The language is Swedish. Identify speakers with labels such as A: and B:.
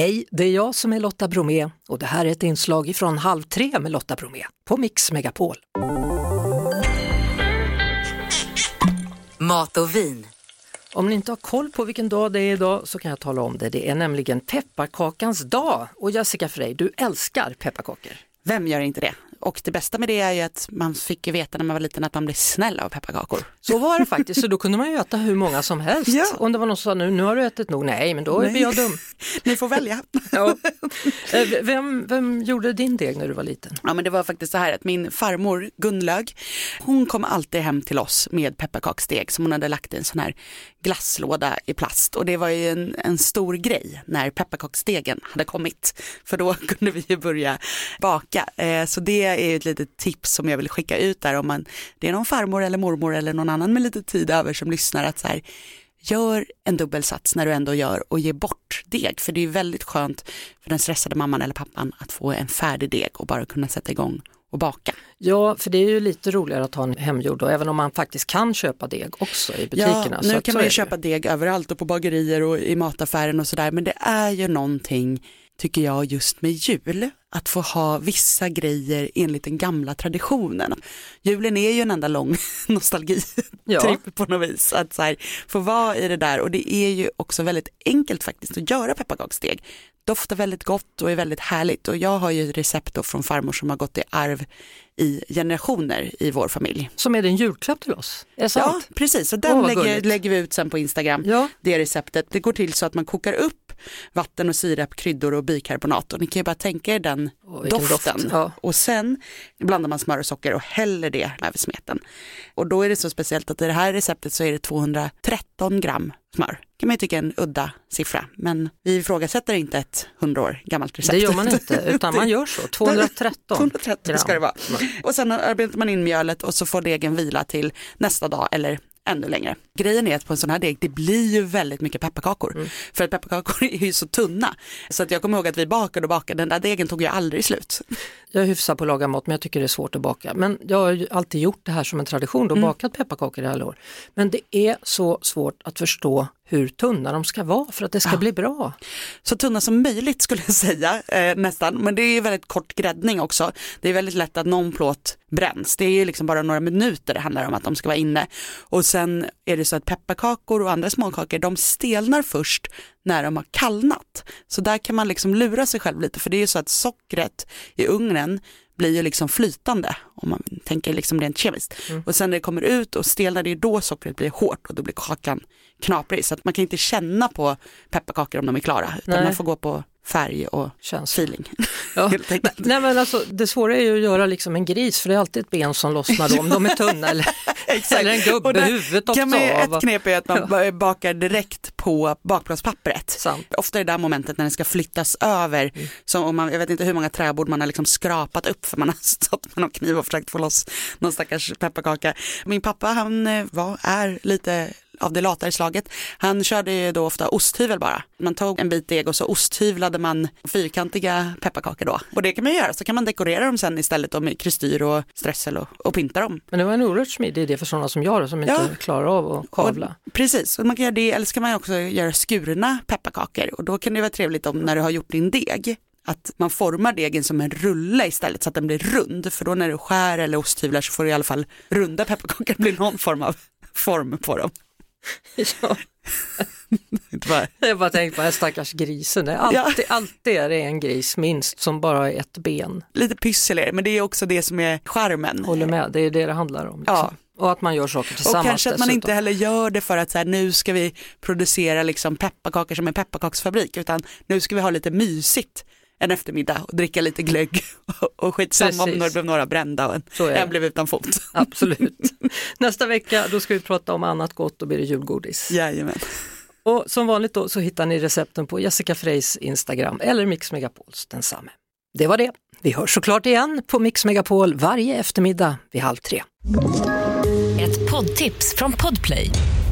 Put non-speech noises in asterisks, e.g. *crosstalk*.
A: Hej, det är jag som är Lotta Bromé och det här är ett inslag från Halv tre med Lotta Bromé på Mix Megapol.
B: Mat och vin.
A: Om ni inte har koll på vilken dag det är idag så kan jag tala om det. Det är nämligen pepparkakans dag och Jessica Frey, du älskar pepparkakor.
C: Vem gör inte det? Och det bästa med det är ju att man fick ju veta när man var liten att man blir snäll av pepparkakor.
A: Så var det faktiskt, så då kunde man ju äta hur många som helst.
C: Ja.
A: Om det var någon som sa nu, nu har du ätit nog, nej men då
C: Nej.
A: blir jag dum. *laughs*
C: Ni får välja. *laughs*
A: Ja. Eh, Vem, vem gjorde din deg när du var liten?
C: Ja men det var faktiskt så här att min farmor Gunlög, hon kom alltid hem till oss med pepparkaksdeg som hon hade lagt i en sån här glasslåda i plast och det var ju en, en stor grej när pepparkaksdegen hade kommit för då *laughs* kunde vi ju börja baka. Eh, så det är ett litet tips som jag vill skicka ut där om man, det är någon farmor eller mormor eller någon annan med lite tid över som lyssnar att så här, gör en dubbelsats när du ändå gör och ge bort deg. För det är väldigt skönt för den stressade mamman eller pappan att få en färdig deg och bara kunna sätta igång och baka.
A: Ja, för det är ju lite roligare att ha en hemgjord och även om man faktiskt kan köpa deg också i butikerna.
C: Ja, nu kan man ju köpa deg överallt och på bagerier och i mataffären och sådär men det är ju någonting tycker jag just med jul att få ha vissa grejer enligt den gamla traditionen. Julen är ju en enda lång *laughs* nostalgitripp
A: Ja.
C: på något vis. Att så här, få vara i det där och det är ju också väldigt enkelt faktiskt att göra pepparkaksdeg. Doftar väldigt gott och är väldigt härligt och jag har ju recept då från farmor som har gått i arv i generationer i vår familj.
A: Som är en julklapp till oss? Är det
C: Ja,
A: sant?
C: precis. Och den
A: vad
C: lägger, lägger vi ut sen på Instagram,
A: Ja.
C: det receptet. Det går till så att man kokar upp vatten och sirap, kryddor och bikarbonat och ni kan ju bara tänka er den doften.
A: doft. Ja.
C: Och sen blandar man smör och socker och häller det över smeten. Och då är det så speciellt att i det här receptet så är det 213 gram smör. kan man ju tycka är en udda siffra, men vi ifrågasätter inte ett 100 år gammalt recept.
A: Det gör man inte, *laughs* utan man gör så. 213
C: 230 ska det
A: gram.
C: vara. Och sen arbetar man in mjölet och så får degen vila till nästa dag eller ännu längre. Grejen är att på en sån här deg, det blir ju väldigt mycket pepparkakor.
A: Mm.
C: För att pepparkakor *laughs* är ju så tunna. Så att jag kommer ihåg att vi bakade och bakade, den där degen tog ju aldrig slut.
A: Jag är hyfsad på att laga mat men jag tycker det är svårt att baka. Men jag har ju alltid gjort det här som en tradition, då
C: Mm.
A: bakat pepparkakor i alla år. Men det är så svårt att förstå hur tunna de ska vara för att det ska bli bra.
C: Så tunna som möjligt skulle jag säga, eh, nästan. Men det är ju väldigt kort gräddning också. Det är väldigt lätt att någon plåt bränns. Det är ju liksom bara några minuter det handlar om att de ska vara inne. Och sen är det så att pepparkakor och andra småkakor, de stelnar först när de har kallnat. Så där kan man liksom lura sig själv lite, för det är ju så att sockret i ugnen blir ju liksom flytande om man tänker liksom rent kemiskt. Och sen när det kommer ut och stelnar, det är då sockret blir hårt och då blir kakan knaprig. Så att man kan inte känna på pepparkakor om de är klara, utan
A: Nej.
C: man får gå på färg och
A: Känns.
C: feeling. *laughs*
A: Ja. Nej, men alltså, det svåra är ju att göra liksom en gris för det är alltid ett ben som lossnar om de är tunna eller, eller en gubbe
C: där
A: huvudet
C: man,
A: också av.
C: ett knep är att man ba- bakar direkt på bakplåtspappret.
A: Sant.
C: Ofta är det där momentet när den ska flyttas över,
A: Mm.
C: som om man, jag vet inte hur många träbord man har liksom skrapat upp för man har *laughs* stått med någon kniv och försökt få loss någon stackars pepparkaka. Min pappa han eh, var, är lite av det latare slaget. Han körde ju då ofta osthyvel bara. Man tog en bit deg och så osthyvlade man fyrkantiga pepparkakor då. Och det kan man göra, så kan man dekorera dem sen istället då med kristyr och strössel och, och pynta dem.
A: Men det var en oerhört smidig idé för sådana som jag då, som inte
C: Ja.
A: klarar av att kavla.
C: Och, precis, och man kan göra det eller så kan man också göra skurna pepparkakor och då kan det vara trevligt om när du har gjort din deg att man formar degen som en rulle istället så att den blir rund för då när du skär eller osthyvlar så får du i alla fall runda pepparkakor, det blir någon form av form på dem.
A: Ja. *laughs* Jag bara tänkte på den stackars grisen, det är alltid, alltid är det en gris minst som bara har ett ben.
C: lite pyssel är det, men det är också det som är charmen.
A: Håller med, det är det det handlar om. Liksom.
C: Ja.
A: Och att man gör saker tillsammans
C: Och kanske att man
A: dessutom.
C: inte heller gör det för att så här, nu ska vi producera liksom pepparkakor som en pepparkaksfabrik utan nu ska vi ha lite mysigt en eftermiddag och dricka lite glögg *laughs* och, skitsamma om
A: Precis.
C: det blev några brända och en, en blev utan fot. *laughs*
A: Absolut. Nästa vecka då ska vi prata om annat gott, då blir det julgodis.
C: Jajamän.
A: Och som vanligt då så hittar ni recepten på Jessica Freys Instagram eller Mix Megapols densamme. Det var det. Vi hörs såklart igen på Mix Megapol varje eftermiddag vid halv tre.
B: Ett poddtips från Podplay.